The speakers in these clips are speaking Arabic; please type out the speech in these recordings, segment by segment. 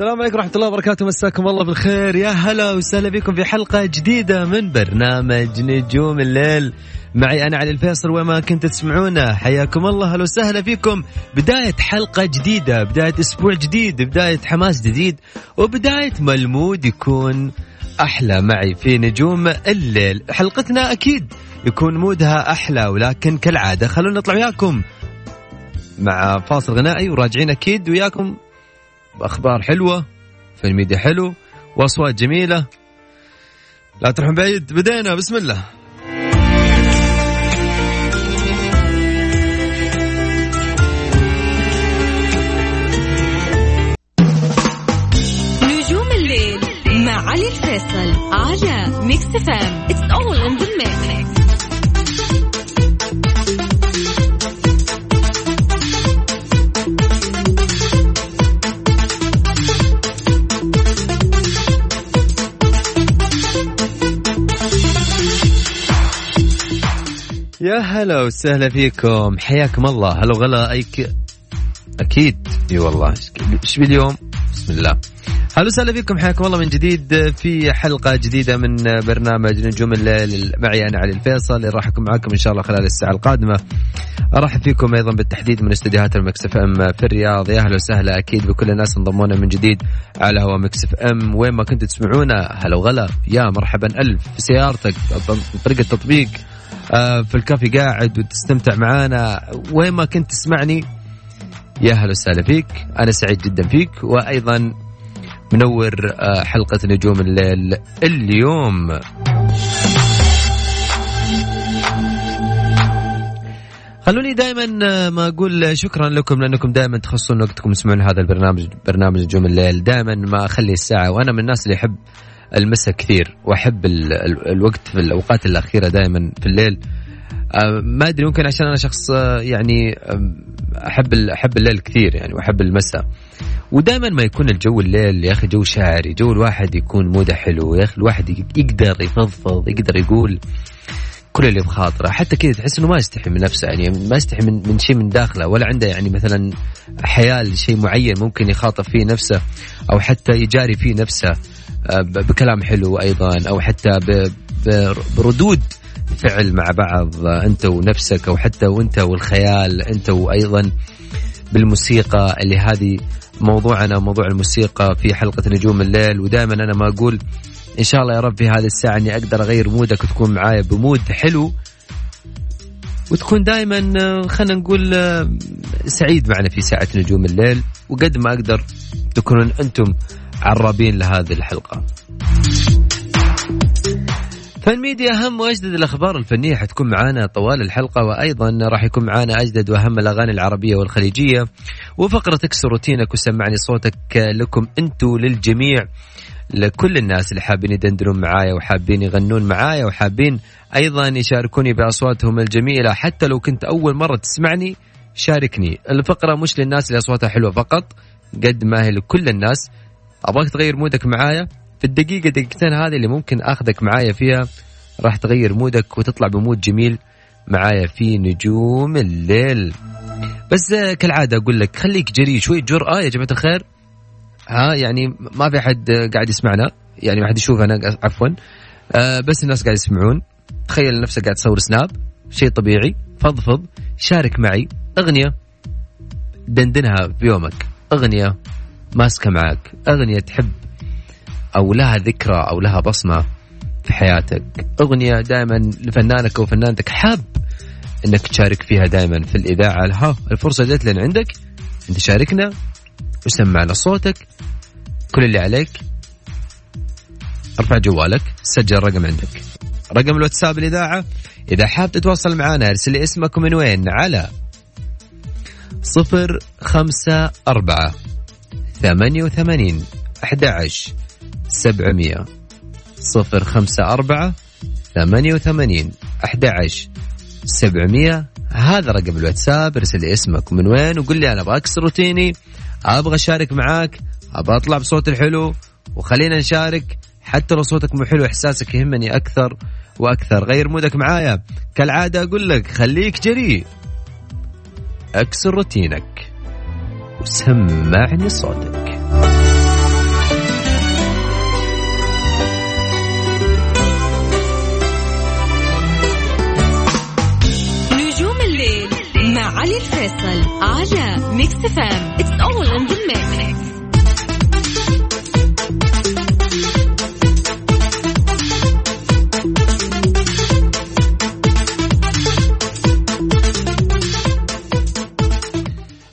السلام عليكم ورحمة الله وبركاته. مساكم الله بالخير. يا هلا وسهلا بكم في حلقة جديدة من برنامج نجوم الليل. معي أنا علي الفيصل وما كنت تسمعونا حياكم الله. هلا وسهلا فيكم. بداية حلقة جديدة بداية أسبوع جديد بداية حماس جديد وبداية ملمود يكون أحلى معي في نجوم الليل. حلقتنا أكيد يكون مودها أحلى ولكن كالعادة خلونا نطلع وياكم مع فاصل غنائي وراجعين أكيد وياكم بأخبار حلوة في الميديا حلو وأصوات جميلة. لا تروحون بعيد بدينا بسم الله. نجوم الليل مع علي الفيصل على Mix FM It's all in the mix. يا هلا وسهلا فيكم. حياكم الله. هلا وغلا. أيك أكيد. إي والله. إيش باليوم؟ بسم الله. هلا وسهلا فيكم. حياكم الله من جديد. في حلقة جديدة من برنامج نجوم الليل. معي أنا علي الفيصل. اللي راح أكون معكم إن شاء الله خلال الساعة القادمة. أرحب فيكم أيضا بالتحديد من استديوهات ال Mix FM في الرياض. يا أهلا وسهلا. أكيد بكل الناس انضمونا من جديد على هوا Mix FM. وين ما كنتوا تسمعونا هلا وغلا. يا مرحبا. ألف. في سيارتك. طريقة التطبيق آه، في الكافي قاعد وتستمتع معانا. وين ما كنت تسمعني يا هلا وسهلا فيك. أنا سعيد جدا فيك. وأيضا منور آه، حلقة نجوم الليل اليوم. خلوني دائما آه، ما أقول شكرا لكم لأنكم دائما تخصصون وقتكم تسمعون هذا البرنامج برنامج نجوم الليل. دائما ما أخلي الساعة وأنا من الناس اللي يحب المساء كثير. وأحب ال ال الوقت في الأوقات الأخيرة دائما في الليل. آه، ما أدري ممكن عشان أنا شخص يعني أحب أحب الليل كثير يعني وأحب المساء. ودائما ما يكون الجو الليل يا أخي جو شاعري جو الواحد يكون موده حلو يا أخي الواحد يقدر يفضفض يقدر يقول كل اللي بخاطره. حتى كذا تحس إنه ما يستحي من نفسه يعني ما يستحي من, من شيء من داخله ولا عنده يعني مثلا حياة لشيء معين ممكن يخاطب فيه نفسه أو حتى يجاري فيه نفسه. آه، بكلام حلو أيضا أو حتى بردود فعل مع بعض آه، أنت ونفسك أو حتى وأنت والخيال أنت وأيضا بالموسيقى اللي هذه موضوعنا موضوع الموسيقى في حلقة نجوم الليل. ودائما أنا ما أقول إن شاء الله يا رب في هذه الساعة أني أقدر أغير مودك وتكون معايا بمود حلو. وتكون دائما خلينا نقول سعيد معنا في ساعة نجوم الليل. وقد ما أقدر تكونون أنتم عرابين لهذه الحلقة. فالميديا أهم وأجدد الأخبار الفنية حتكون معانا طوال الحلقة وأيضا راح يكون معانا أجدد وأهم الأغاني العربية والخليجية. وفقرة تكسر روتينك وسمعني صوتك لكم أنتوا للجميع لكل الناس اللي حابين يدندنون معايا وحابين يغنون معايا وحابين أيضا يشاركوني بأصواتهم الجميلة. حتى لو كنت أول مرة تسمعني شاركني. الفقرة مش للناس اللي أصواتها حلوة فقط قد ما هي لكل الناس. أبغاك تغير مودك معايا؟ في الدقيقة دقيقتين هذه اللي ممكن أخذك معايا فيها راح تغير مودك وتطلع بمود جميل معايا في نجوم الليل. بس كالعادة أقول لك خليك جري شوي جرأة يا جماعة الخير. ها يعني ما في أحد قاعد يسمعنا يعني ما حد يشوفنا عفوا. آه بس الناس قاعد يسمعون. تخيل نفسك قاعد تصور سناب شيء طبيعي. فضفض شارك معي أغنية دندنها في يومك. أغنية ماسكة معك. أغنية تحب أو لها ذكرى أو لها بصمة في حياتك. أغنية دائما لفنانك أو فنانتك حاب إنك تشارك فيها دائما في الإذاعة. ها الفرصة جت لنا عندك. أنت شاركنا. وسمعنا صوتك؟ كل اللي عليك. ارفع جوالك. سجل الرقم عندك. رقم الواتساب الإذاعة. إذا حاب تتواصل معنا ارسل لي اسمك ومن وين؟ على صفر خمسة أربعة ثمانية وثمانين أحد عشر سبعمية. صفر خمسة أربعة ثمانية وثمانين أحد عشر سبعمية. هذا رقم الواتساب ارسل لي اسمك ومن وين وقول لي أنا أبغى أكسر روتيني. أبغى أشارك معاك أبغى أطلع بصوت الحلو وخلينا نشارك. حتى لو صوتك مو حلو إحساسك يهمني أكثر وأكثر. غير مودك معايا. كالعادة أقول لك خليك جريء أكسر روتينك. وسمعني صوتك. نجوم الليل مع علي الفيصل على Mix FM it's all in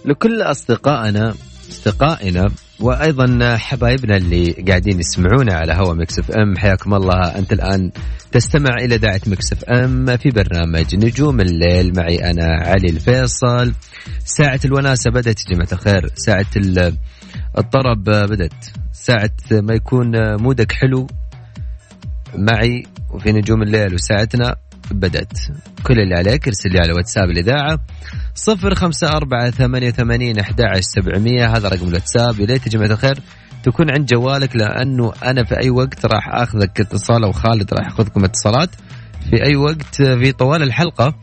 لكل أصدقائنا أصدقائنا وأيضا حبايبنا اللي قاعدين يسمعونا على هوا Mix FM حياكم الله. أنت الآن تستمع إلى اذاعه Mix FM في برنامج نجوم الليل. معي أنا علي الفيصل. ساعة الوناسة بدأت يا جماعة الخير. ساعة الطرب بدت ساعة ما يكون مودك حلو معي وفي نجوم الليل. وساعتنا بدت كل اللي عليك ارسل لي على واتساب الإذاعة صفر خمسة أربعة ثمانية ثمانين أحد سبعمية. هذا رقم الواتساب. يا ليت يا جماعة الخير تكون عند جوالك لأنه أنا في أي وقت راح أخذك اتصال أو خالد راح يأخذكم اتصالات. في أي وقت في طوال الحلقة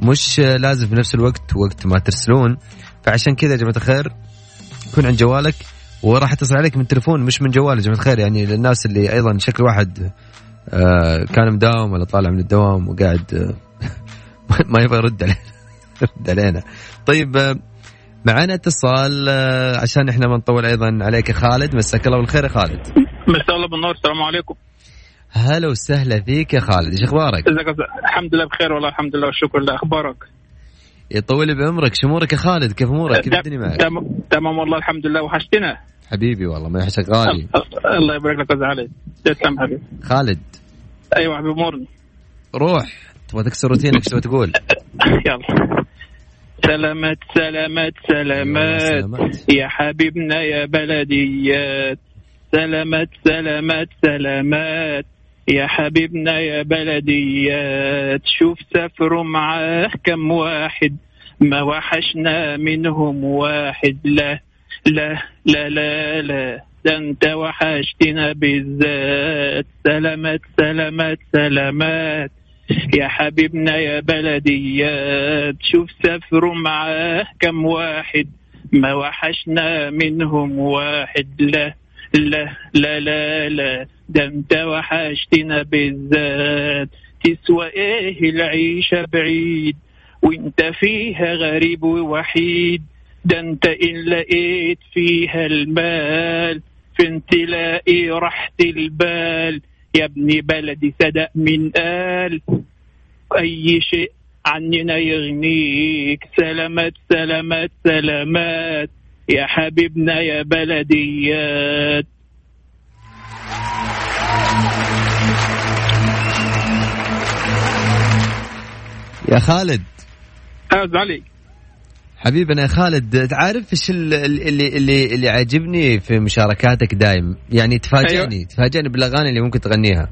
مش لازم في نفس الوقت وقت ما ترسلون. فعشان كذا يا جماعة الخير يكون عند جوالك وراح أتصل عليك من تليفون مش من جوال يا جماعة الخير. يعني للناس اللي أيضا شكل واحد كان مداوم ولا طالع من الدوام وقاعد آه، ما يبغى يرد علينا. يرد علينا. طيب آه، معنا اتصال عشان إحنا ما نطول أيضا عليك خالد. مساك الله بالخير يا خالد. مساء الله بالنور السلام عليكم. هلا وسهلا فيك يا خالد. إيش أخبارك؟ إزيك الحمد لله بخير والله الحمد لله والشكر لله. أخبارك؟ يطول بعمرك شمورك يا خالد؟ كيف أمورك؟ كيف الدنيا معك؟ تمام والله الحمد لله. وحشتنا؟ حبيبي والله ما يحشك غالي. الله يبارك لك علي. تسلم حبيبي. خالد أيوه امورني روح. تبغى تكسر روتينك تبغى تقول؟ يلا. سلامات سلامات سلامات. يا حبيبنا يا بلديات سلامات سلامات سلامات. يا حبيبنا يا بلديات شوف سافروا معاه كم واحد. ما وحشنا منهم واحد. لا لا لا لا لا. أنت وحشتنا بالذات. سلامات سلامات سلامات. يا حبيبنا يا بلديات. شوف سافروا معاه كم واحد. ما وحشنا منهم واحد. لا لا لا لا لا. ده أنت وحشتنا بالذات. تسوى إيه العيشة بعيد؟ وأنت فيها غريب ووحيد. ده أنت ان لقيت فيها المال. فين تلاقي راحة البال. يا ابن بلدي صدق من قال أي شيء عننا يغنيك. سلامات سلامات سلامات. يا حبيبنا يا بلديات. يا خالد. أعز علي حبيبنا يا خالد تعرف إيش اللي اللي اللي عاجبني في مشاركاتك دايم؟ يعني تفاجئني أيوة. تفاجئني بالأغاني اللي ممكن تغنيها.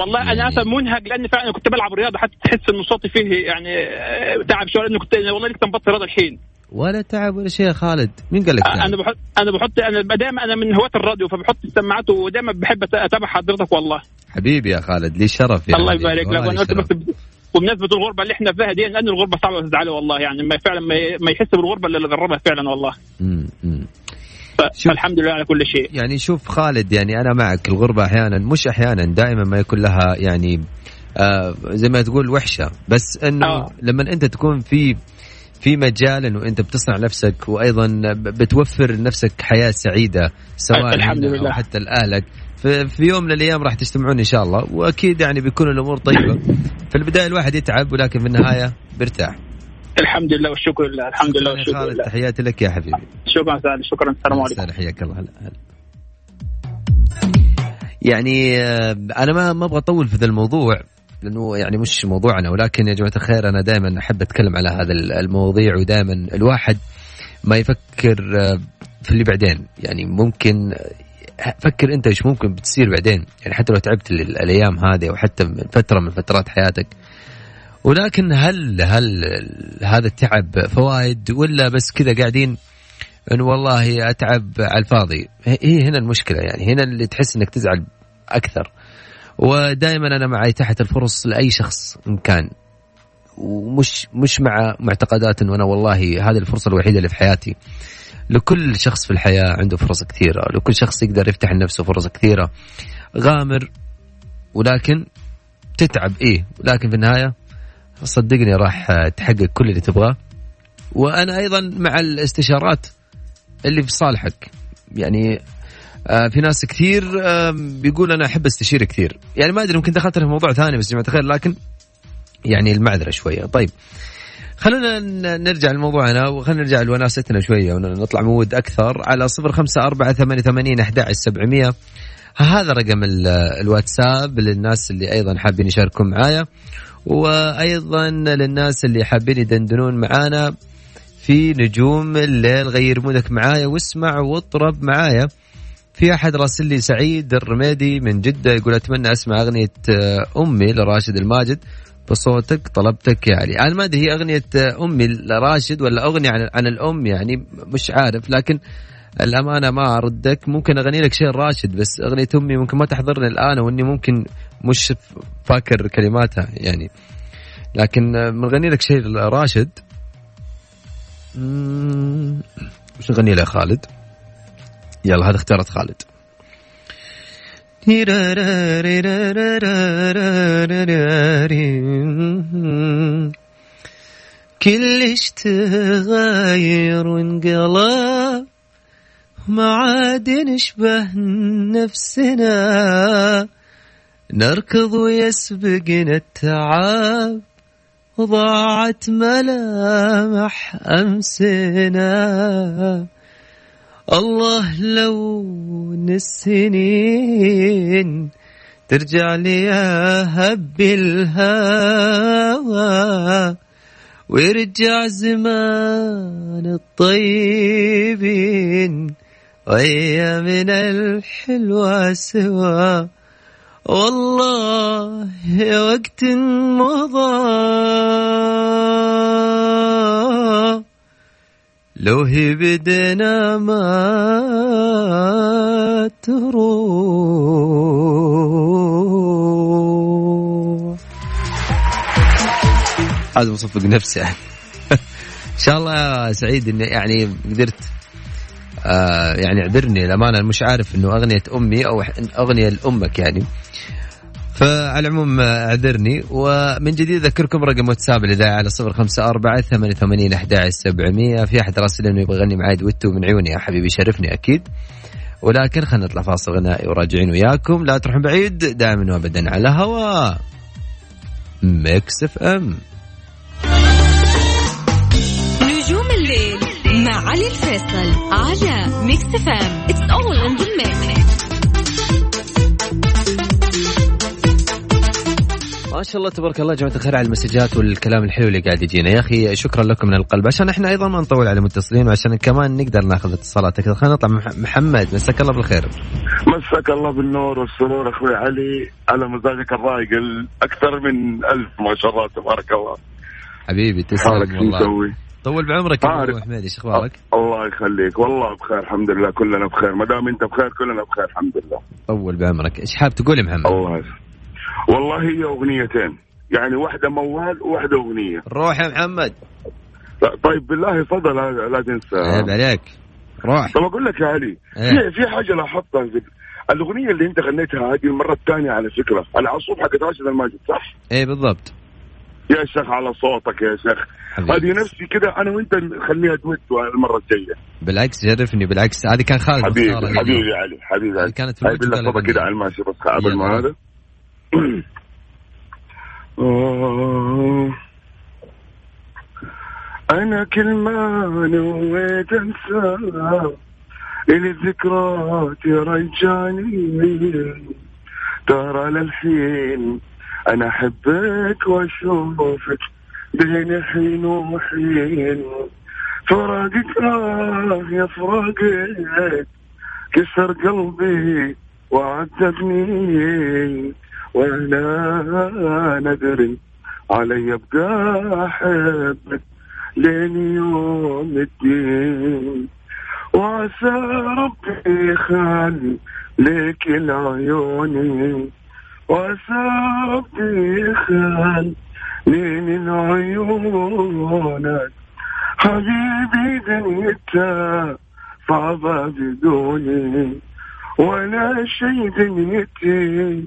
والله يعني... أنا أصلا منهك لأني فعلا كنت بلعب رياضة حتى تحس إنه صوتي فيه يعني آه، تعب شوية لأنه كنت والله لسه مبطل رياضة الحين. ولا تعب ولا شيء يا خالد. مين قال لك تعب؟ أنا بحط أنا بحط أنا دائما أنا من هواة الراديو فبحط السماعات ودائما بحب أتابع حضرتك والله. حبيبي يا خالد لي شرف يعني الله يبارك لك. وأنا قلت بس وبمناسبه الغربة اللي إحنا فيها دي لأن الغربة صعبة أستاذ علي والله يعني ما فعلا ما يحس بالغربة إلا اللي جربها فعلا والله امم فالحمد لله على كل شيء يعني شوف خالد يعني أنا معك الغربة أحيانا مش أحيانا دائما ما يكون لها يعني آه زي ما تقول وحشة بس إنه آه. لما أنت تكون في في مجال إنه أنت بتصنع نفسك وأيضا بتوفر لنفسك حياة سعيدة سواء الحمد لله. أو حتى لأهلك في, يوم من الأيام راح تجتمعون إن شاء الله. وأكيد يعني بيكون الأمور طيبة. في البداية الواحد يتعب ولكن في النهاية بيرتاح. الحمد لله والشكر لله. الحمد لله والشكر لله. تحياتي لك يا حبيبي. شكرا سعد شكرا. السلام عليكم. حياك الله. هلا هلا. يعني آه، أنا ما ما أبغى أطول في ذا الموضوع لأنه يعني مش موضوعنا ولكن يا جماعة الخير أنا دائما أحب أتكلم على هذا المواضيع ودائما الواحد ما يفكر آه، في اللي بعدين. يعني ممكن فكر انت إيش ممكن بتصير بعدين. يعني حتى لو تعبت ال- الأيام هذه أو حتى من فترة من فترات حياتك. ولكن هل هل هذا التعب فوائد ولا بس كذا قاعدين انه والله أتعب على الفاضي؟ هي هنا المشكلة يعني. هنا اللي تحس إنك تزعل أكثر. ودائما أنا مع اتاحه الفرص لأي شخص إن كان. ومش مش مع معتقدات انه أنا والله هذه الفرصة الوحيدة اللي في حياتي. لكل شخص في الحياة عنده فرص كثيرة لكل شخص يقدر يفتح لنفسه فرص كثيرة. غامر ولكن تتعب إيه ولكن في النهاية صدقني راح تحقق كل اللي تبغاه. وأنا أيضا مع الاستشارات اللي في صالحك. يعني آه، في ناس كثير بيقول أنا أحب أستشير كثير. يعني ما أدري ممكن دخلت في موضوع ثاني بس جماعة الخير لكن يعني المعذرة شوية. طيب خلونا نرجع لموضوعنا وخلينا نرجع لوناستنا شوية ونطلع مود أكثر على صفر خمسة أربعة ثمانية ثمانين أحد سبعمية. هذا رقم ال- الواتساب للناس اللي أيضا حابين يشاركوا معايا وأيضا للناس اللي حابين يدندنون معانا في نجوم الليل. غير مودك معايا واسمع واطرب معايا. في أحد راسل لي سعيد الرميدي من جدة يقول أتمنى أسمع أغنية آه، أمي لراشد الماجد. بصوتك طلبتك يا علي أنا ما أدري هي أغنية آه، أمي لراشد ولا أغنية عن عن الأم يعني مش عارف. لكن الأمانة ما أردك. ممكن أغني لك شيء راشد بس أغنية أمي ممكن ما تحضرني الآن وإني ممكن مش فاكر كلماتها يعني. لكن آه، بنغني لك شيء راشد مم، وش نغني له خالد يلا هذا اختيارات خالد. كلش تغاير وانقلب ما عاد نشبه نفسنا. نركض ويسبقنا التعب وضاعت ملامح أمسنا. الله لو السنين ترجع لي يا هب الهوى ويرجع زمان الطيبين وأيامنا الحلوة سوا والله يا وقت مضى لو هي بدنا ما تروح. هذا مصفق نفسي يعني إن شاء الله يا سعيد إني يعني قدرت آه يعني اعذرني. الأمانة مش عارف إنه أغنية أمي أو أغنية لأمك يعني. فعلى العموم اعذرني. ومن جديد اذكركم رقم واتساب الاذاعه على صفر خمسة أربعة ثمانية ثمانين أحد سبعمية. في أحد راسل إنه يبغى يغني معي دويتو من عيوني يا حبيبي شرفني أكيد. ولكن خلينا نطلع فاصل غنائي وراجعين وياكم. لا تروحون بعيد دائما وابدا على هوا. Mix FM. نجوم الليل مع علي الفيصل على Mix FM it's all in the mix ما شاء الله تبارك الله يا جماعة الخير على المسجات والكلام الحلو اللي قاعد يجينا. يا أخي شكرا لكم من القلب. عشان إحنا أيضا ما نطول على المتصلين وعشان كمان نقدر ناخذ اتصالات. أكثر خلينا نطلع. مح- محمد مساك الله بالخير. مساك الله بالنور والسرور. أخوي علي على مزاجك الرايق ال- أكثر من ألف ما شاء الله تبارك الله. حبيبي تسلم والله؟ طول بعمرك يا. أبو حميد إيش أخبارك؟ الله يخليك. والله بخير الحمد لله. كلنا بخير. ما دام أنت بخير كلنا بخير الحمد لله. طول بعمرك. إيش حاب تقول يا محمد؟ الله يخليك. والله هي أغنيتين. يعني واحدة موال وواحدة أغنية. روح يا محمد. طيب بالله فضل لا, تنسى. عيب عليك. روح. طب أقول لك يا علي إيه. في في حاجة لاحظتها الأغنية اللي أنت غنيتها هذه المرة الثانية على فكرة العصوب حقت راشد الماجد صح؟ إيه بالضبط. يا شيخ على صوتك يا شيخ. هذه نفسي كده أنا وأنت نخليها دويتو المرة الجاية. بالعكس يعرفني بالعكس. هذه كان خالد حبيبي حبيبي علي حبيبي. علي كانت في بالله كده على الماشي بس قبل ما هذا. أنا كل ما نويت أنسى إلي الذكرى ترجعني ترى للحين أنا أحبك وأشوفك بين حين وحين. فراقك آه يا فراقك كسر قلبي وعذبني. وأنا ندري علي ابقى احبك لين يوم الدين. وعسى ربي يخلي لك العيوني وعسى ربي يخلي لين عيونك. حبيبي دنيتها صعبة بدوني ولا شي دنيتي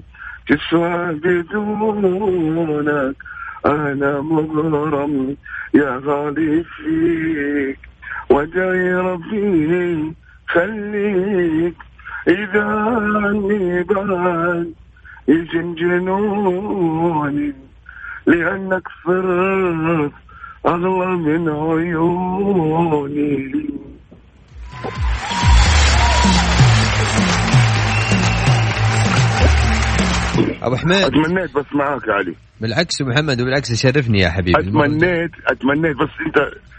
تسوى بدونك أنا مغرم يا غالي فيك ودعي ربي خليك. إذا عني بعد يجن جنوني لأنك صرت أغلى من عيوني. أبو حميد. أتمنيت بس معاك يا علي. بالعكس محمد وبالعكس يشرفني يا حبيبي. اتمنيت أتمنيت بس أنت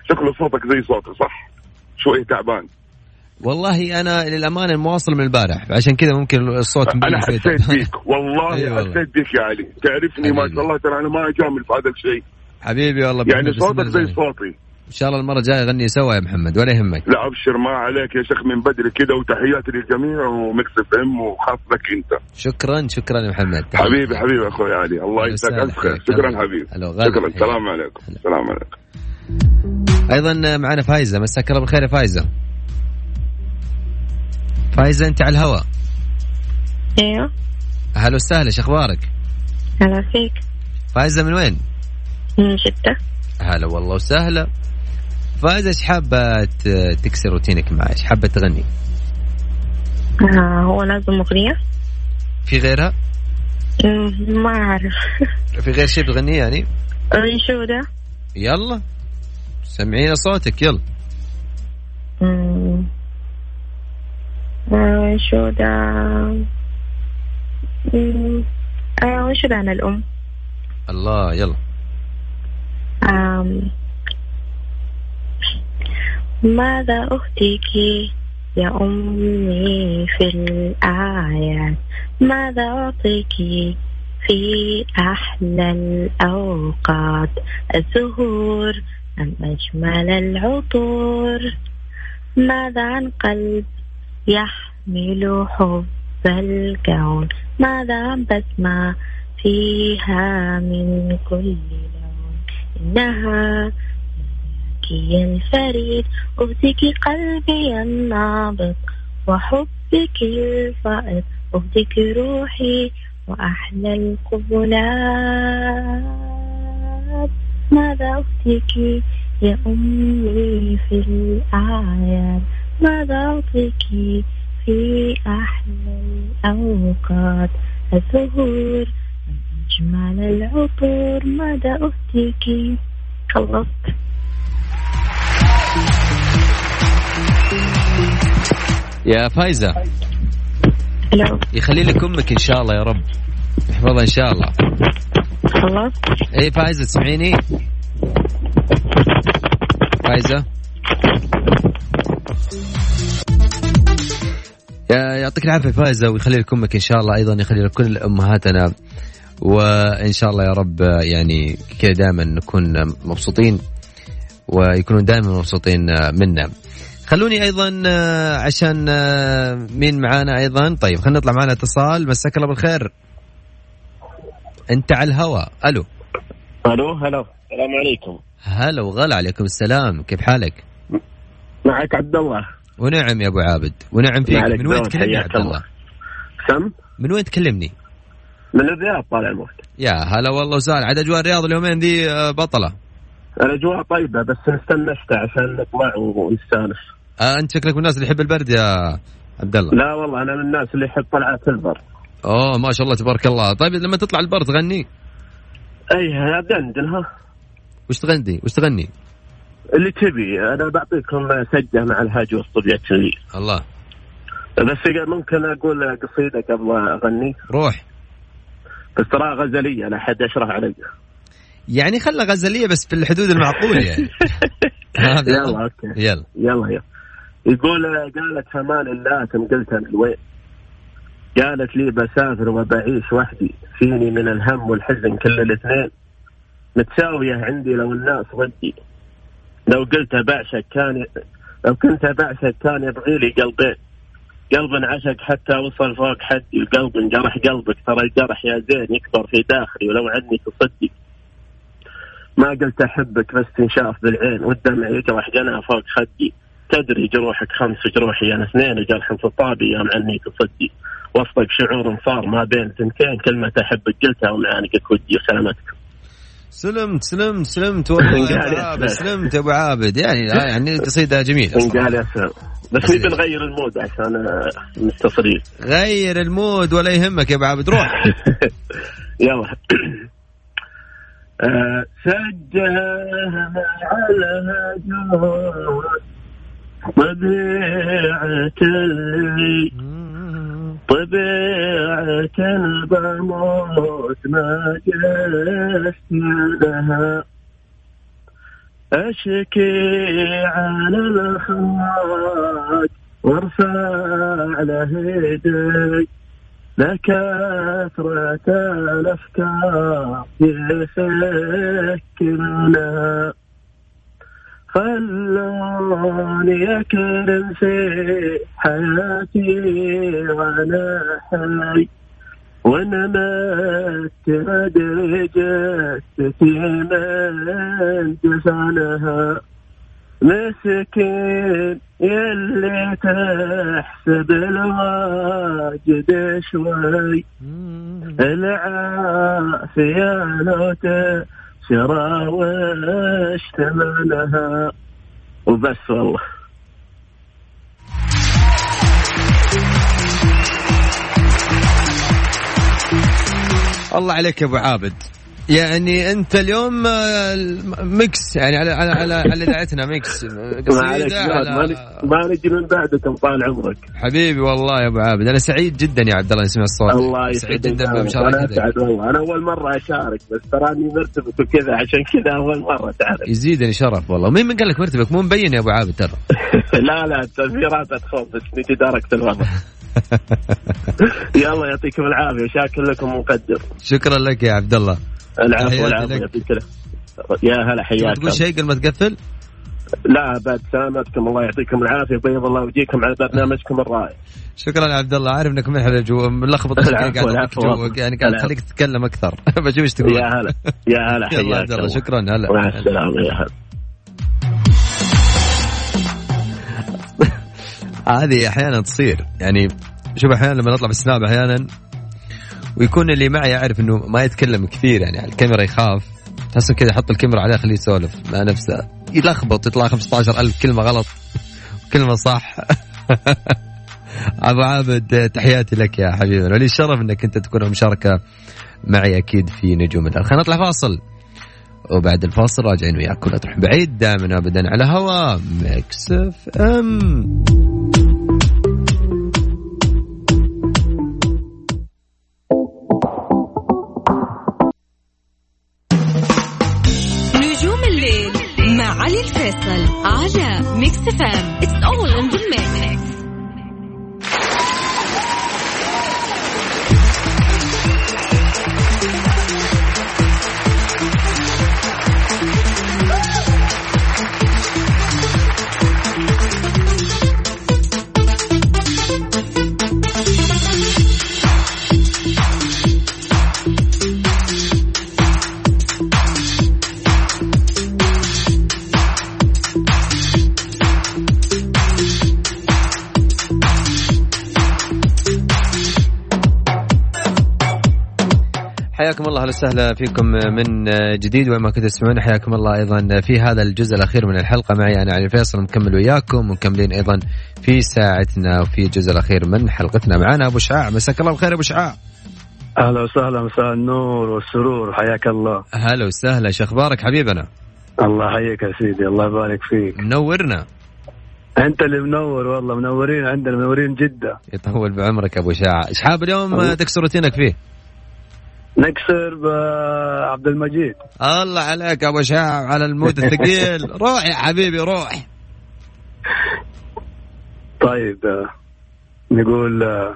شكل صوتك زي صوتي صح؟ شوي تعبان؟ والله أنا للأمانة مواصل من البارح عشان كذا ممكن الصوت أنا حسيت فيك والله أيوة حسيت بيك يا علي. تعرفني ما شاء الله ترى أنا ما أجامل في هذا الشيء. حبيبي والله يعني صوتك زي صوتي. إن شاء الله المرة الجاية غني سوا يا محمد ولا يهمك. لا أبشر ما عليك يا شيخ من بدري كده وتحياتي للجميع و Mix FM وخاص لك أنت. شكرا شكرا يا محمد. حبيبي حبيبي أخوي علي. الله يجزاك ألف خير. شكرا حبيبي. شكرا. السلام عليكم. السلام عليكم. أيضا معنا فايزة. مساك الله بالخير يا فايزة. فايزة أنت على الهواء. أيوه. أهلا وسهلا شو أخبارك؟ هلا فيك. فايزة من وين؟ من جدة. هلا والله وسهلا. فايزة إيش حابة تكسر روتينك معي؟ إيش حابة تغني؟ آه هو لازم أغنية؟ في غيرها؟ ما أعرف في غير شيء بتغنيه يعني؟ أنشودة يلا سمعينا صوتك يلا أنشودة أنشودة عن الأم الله يلا ماذا أهديك يا أمي في الأعياد ماذا أعطيك في أحلى الأوقات؟ الزهور أم أجمل العطور؟ ماذا عن قلب يحمل حب الكون؟ ماذا عن بسمة فيها من كل لون؟ إنها ملكي الفريد أهدك قلبي النابض وحبك الفائض أهدك روحي وأحلى القبلات. ماذا أهدك يا أمي في الأعياد؟ ماذا أعطيك في أحلى الأوقات؟ الزهور أجمل العطور. ماذا أهديك خلصت. يا فايزة. لو يخلي لك أمك إن شاء الله يا رب. يحفظها إن شاء الله. خلصت إيه فايزة تسمعيني؟ فايزة. يعطيك العافية فايزة ويخلي لك أمك إن شاء الله أيضا يخلي لك كل أمهاتنا. وإن شاء الله يا رب يعني كذا دائما نكون مبسوطين ويكونون دائما مبسوطين منا. خلوني أيضا عشان مين معانا أيضا؟ طيب خلينا نطلع معنا اتصال. مساك الله بالخير. أنت على الهواء. ألو. ألو هلا. السلام عليكم. هلا وغلا عليكم السلام. كيف حالك؟ معك عبد الله. ونعم يا أبو عابد. ونعم فيك. من وين تكلمني عبد الله؟ سم؟ من وين تكلمني؟ من الرياض طال عمرك يا هلا والله وسهلا. عاد أجواء الرياض اليومين دي آه، بطلة. الأجواء طيبة بس نستنى الشتاء عشان نطلع ونستانس. آه أنت شكلك من الناس اللي يحب البرد يا عبد الله. لا والله أنا من الناس اللي يحب طلعات البر. أوه ما شاء الله تبارك الله. طيب لما تطلع البر تغني؟ أي دندن ها؟ وش تغني؟ وش تغني؟ اللي تبي. أنا بعطيكم سجة مع الهاج لي الله. بس ممكن أقول قصيدة قبل أغني. روح. بس ترى غزلية لا حد يشرح علي. يعني خلى غزلية بس في الحدود المعقول يعني. يلا أوكي. يلا. يلا يلا. يقول قالت فمان الله قلتها من وين قالت لي بسافر وبعيش وحدي. فيني من الهم والحزن كل الاثنين. متساوية عندي لو الناس ضدي لو قلت بعشق كان لو كنت بعشق كان يبغي لي قلبين. قلب عشق حتى وصل فوق حدي. وقلب انجرح قلبك. ترى الجرح يا زين يكبر في داخلي ولو عني تصدق ما قلت أحبك بس تنشاف بالعين والدمع يجرح جنى فوق خدي. تدري جروحك خمس وجروحي أنا اثنين وجرح في الطابي يوم عني تصدي وسطك شعور صار ما بين ثنتين كلمة أحبك قلتها ومعانقك ودي وسلامتكم سلمت سلمت سلمت والله سلمت يا أبو عابد. يعني يعني قصيدة جميلة قال يا سلام. بس نبي نغير المود عشان مستصرين. غير المود ولا يهمك يا أبو عابد روح. يلا. أه سجلها على طبيعة اللي طبيعة بموت ما جست لها. أشكي على الخراج وارفع له يدي. لكثرة الأفكار يسكنها خلوني أكرم في حياتي وأنا حي. ونمت أدري جثتي من جفنها مسكين يلي تحسب الواجد شوي. العافية لو شرى واشتملها وبس والله. الله عليك يا أبو عابد. يعني أنت اليوم آه، Mix. يعني على على على, على اذاعتنا Mix. على ما نجي من بعدكم طال عمرك. حبيبي والله يا أبو عابد. أنا سعيد جدا يا عبد الله اسمع الصوت. الله سعيد جدا بمشاركتك. أنا أسعد والله. أنا أول مرة أشارك بس تراني مرتبك وكذا عشان كذا أول مرة تعرف يزيدني شرف والله. مين من قال لك مرتبك؟ مو مبين يا أبو عابد ترى. لا لا التنفيرات تخوف بس درجه الوضع. يلا يعطيكم العافية. شاكر لكم ومقدر شكرا لك يا عبد الله. العفو العفو يعطيك يا هلا حياك تقول شيء قبل ما تقفل؟ لا بعد سلامتكم الله يعطيكم العافية بيض الله وجيكم على برنامجكم الرائع. شكرا يا عبد الله عارف إنك من الجو ملخبط قاعد جوك يعني قاعد تخليك تتكلم أكثر. بشوف إيش تقول. يا هلا يا هلا حياك الله شكرا هلا. مع السلامة يا هلا. هذه أحيانا تصير يعني شوف أحيانا لما نطلع بالسناب أحيانا ويكون اللي معي يعرف إنه ما يتكلم كثير يعني على الكاميرا يخاف. تحس كذا يحط الكاميرا عليه خليه يسولف مع نفسه. يلخبط يطلع 15000 كلمة غلط. كلمة صح. أبو عابد تحياتي لك يا حبيبي. ولي الشرف إنك أنت تكون مشاركه معي أكيد في نجوم الأرض خلينا نطلع فاصل. وبعد الفاصل راجعين وياك ولا تروح بعيد دائما ابدا على هوا مكس إف إم. ميكس فام اتس حياكم الله أهلا وسهلا فيكم من جديد. وين ما كنتوا تسمعون حياكم الله أيضا في هذا الجزء الأخير من الحلقة. معي أنا علي فيصل مكمل وياكم ومكملين أيضا في ساعتنا وفي الجزء الأخير من حلقتنا. معنا أبو شعاع مساك الله بالخير أبو شعاع. أهلا وسهلا مساء النور والسرور حياك الله. هلا وسهلا شو أخبارك حبيبنا؟ الله يحييك يا سيدي الله يبارك فيك. منورنا. أنت اللي منور والله منورين عندنا منورين جده يطول بعمرك أبو شاع إيش حاب اليوم تكسر روتينك فيه؟ نكسر بعبد المجيد. الله عليك أبو شاع على المود الثقيل. روح يا حبيبي روح طيب آه، نقول آه،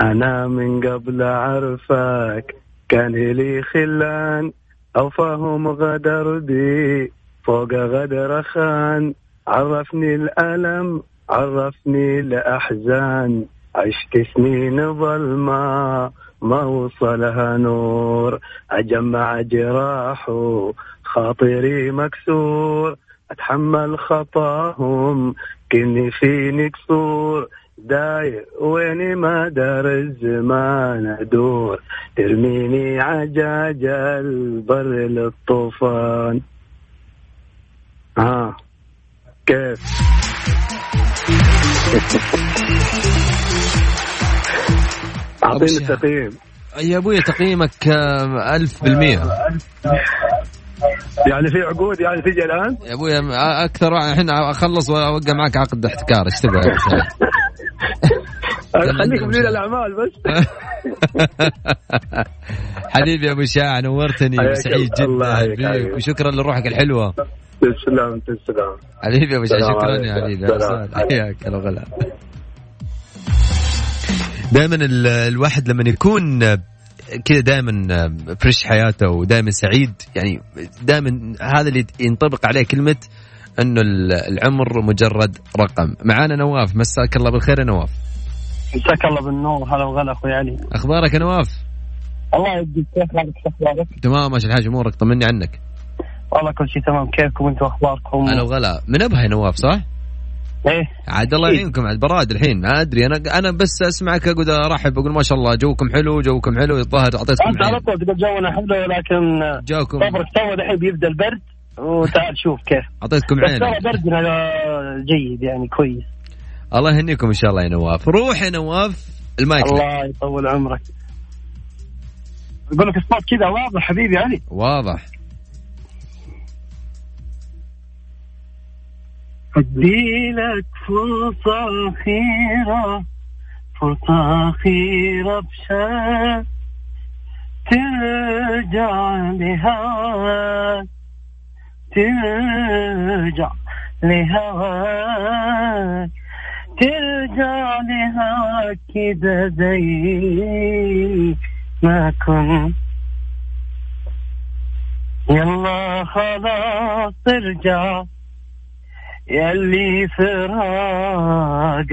أنا من قبل اعرفك كان لي خلان أو فهم غدر بي فوق غدر خان. عرفني الألم عرفني الأحزان. عشت سنين ظلمة ما وصلها نور أجمع جراح خاطري مكسور أتحمل خطاهم كني فيني كسور. داير ويني ما دار الزمان أدور ترميني عجاج البر للطوفان. ها كيف؟ أعطيني التقييم يا أبوي تقييمك آه، ألف بالمية يعني في عقود يعني تجي الآن؟ يا أبوي أكثر الحين أخلص وأوقع معك عقد احتكار إيش تبغى؟ خليك مدير الأعمال بس. حبيبي يا أبو شاع نورتني وسعيد جدا فيك وشكرا لروحك الحلوة. تسلم تسلم. حبيبي يا أبو شاع شكرا يا حبيبي. حياك هلا وغلا دائما الواحد لما يكون كذا دائما فريش حياته ودائما سعيد يعني دائما هذا اللي ينطبق عليه كلمة إنه العمر مجرد رقم. معانا نواف مساك الله بالخير يا نواف. مساك الله بالنور. هلا وغلا أخوي علي. أخبارك يا نواف؟ الله يديك كيف حالك؟ أخبارك؟ تمام ماشي الحاج أمورك؟ طمني عنك. والله كل شيء تمام. كيفكم أنتم اخباركم هلا وغلا. من أبها يا نواف صح؟ إيه. عاد الله يعينكم عاد براد الحين. ما أدري أنا أنا بس أسمعك أقعد أرحب أقول ما شاء الله جوكم حلو جوكم حلو. الظاهر أعطيتكم أنت على طول تقول جونا حلو ولكن جوكم. صبرك تو الحين بيبدأ البرد وتعال شوف كيف. أعطيتكم عين. ترى بردنا جيد يعني كويس. الله يهنيكم إن شاء الله يا نواف. روح يا نواف المايك الله يطول عمرك. أقول لك الصوت كذا واضح حبيبي علي واضح. أدي لك فرصة أخيرة فرصة أخيرة بشان ترجع لهواك ترجع لهواك ترجع لهواك كده زي ما كنت يلا خلاص ارجع يلي فراق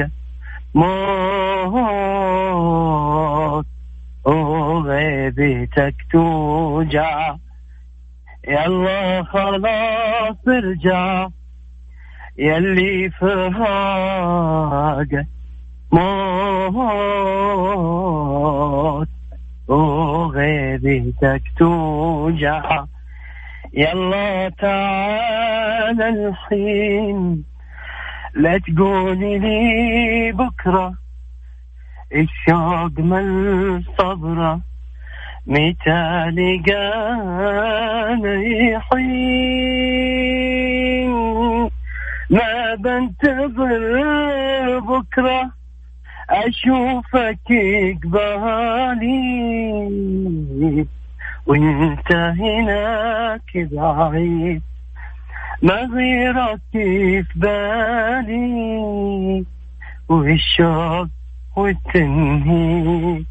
موت وغيبتك توجع يلا خلاص ارجع. يلي فراق موت. وغيبتك توجع. يلا تعال الحين. لا تقولي لي بكرة. الشوق من صبرة. متى لقانا يحين ما بنتظر بكرة؟ أشوفك قبالي وانت هناك بعيد. ما غيرك في بالي. والشوق والتنهيد.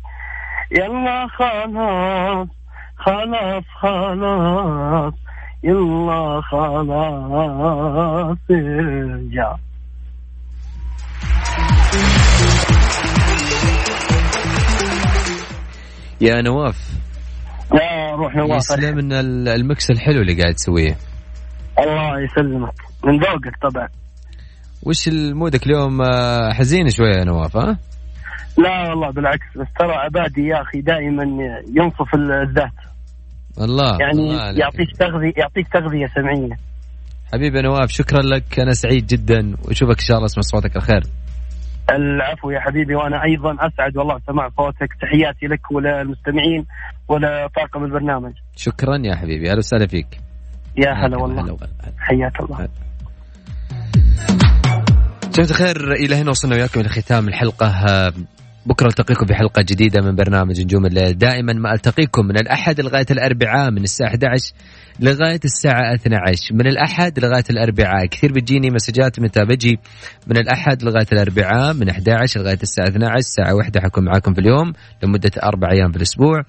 يلا خلاص خلاص خلاص. يلا خلاص. ارجع يا نواف يا روح نواف يسلم من المكس الحلو اللي قاعد تسويه. الله يسلمك. من ذوقك طبعا. وش مودك اليوم؟ حزين شوية يا نواف ها؟ لا والله بالعكس بس ترى عبادي يا أخي دائما ينصف الذات. الله يعني الله يعطيك تغذية يعطيك تغذية سمعية. حبيبي نواف شكرا لك أنا سعيد جدا وأشوفك إن شاء الله أسمع صوتك الخير العفو يا حبيبي وأنا أيضا أسعد والله سماع صوتك. تحياتي لك وللمستمعين ولطاقم البرنامج. شكرا يا حبيبي أهلا وسهلا فيك. يا هلا والله. حياك الله. جماعة الخير إلى هنا وصلنا وياكم إلى ختام الحلقة. بكرة ألتقيكم في حلقة جديدة من برنامج نجوم الليل. دائما ما ألتقيكم من الأحد لغاية الأربعاء من الساعة 11 لغاية الساعة 12 من الأحد لغاية الأربعاء. كثير بتجيني مسجات متى بجي. من الأحد لغاية الأربعاء من 11 لغاية الساعة 12 الساعة 1 حكون معاكم في اليوم لمدة أربع أيام في الأسبوع.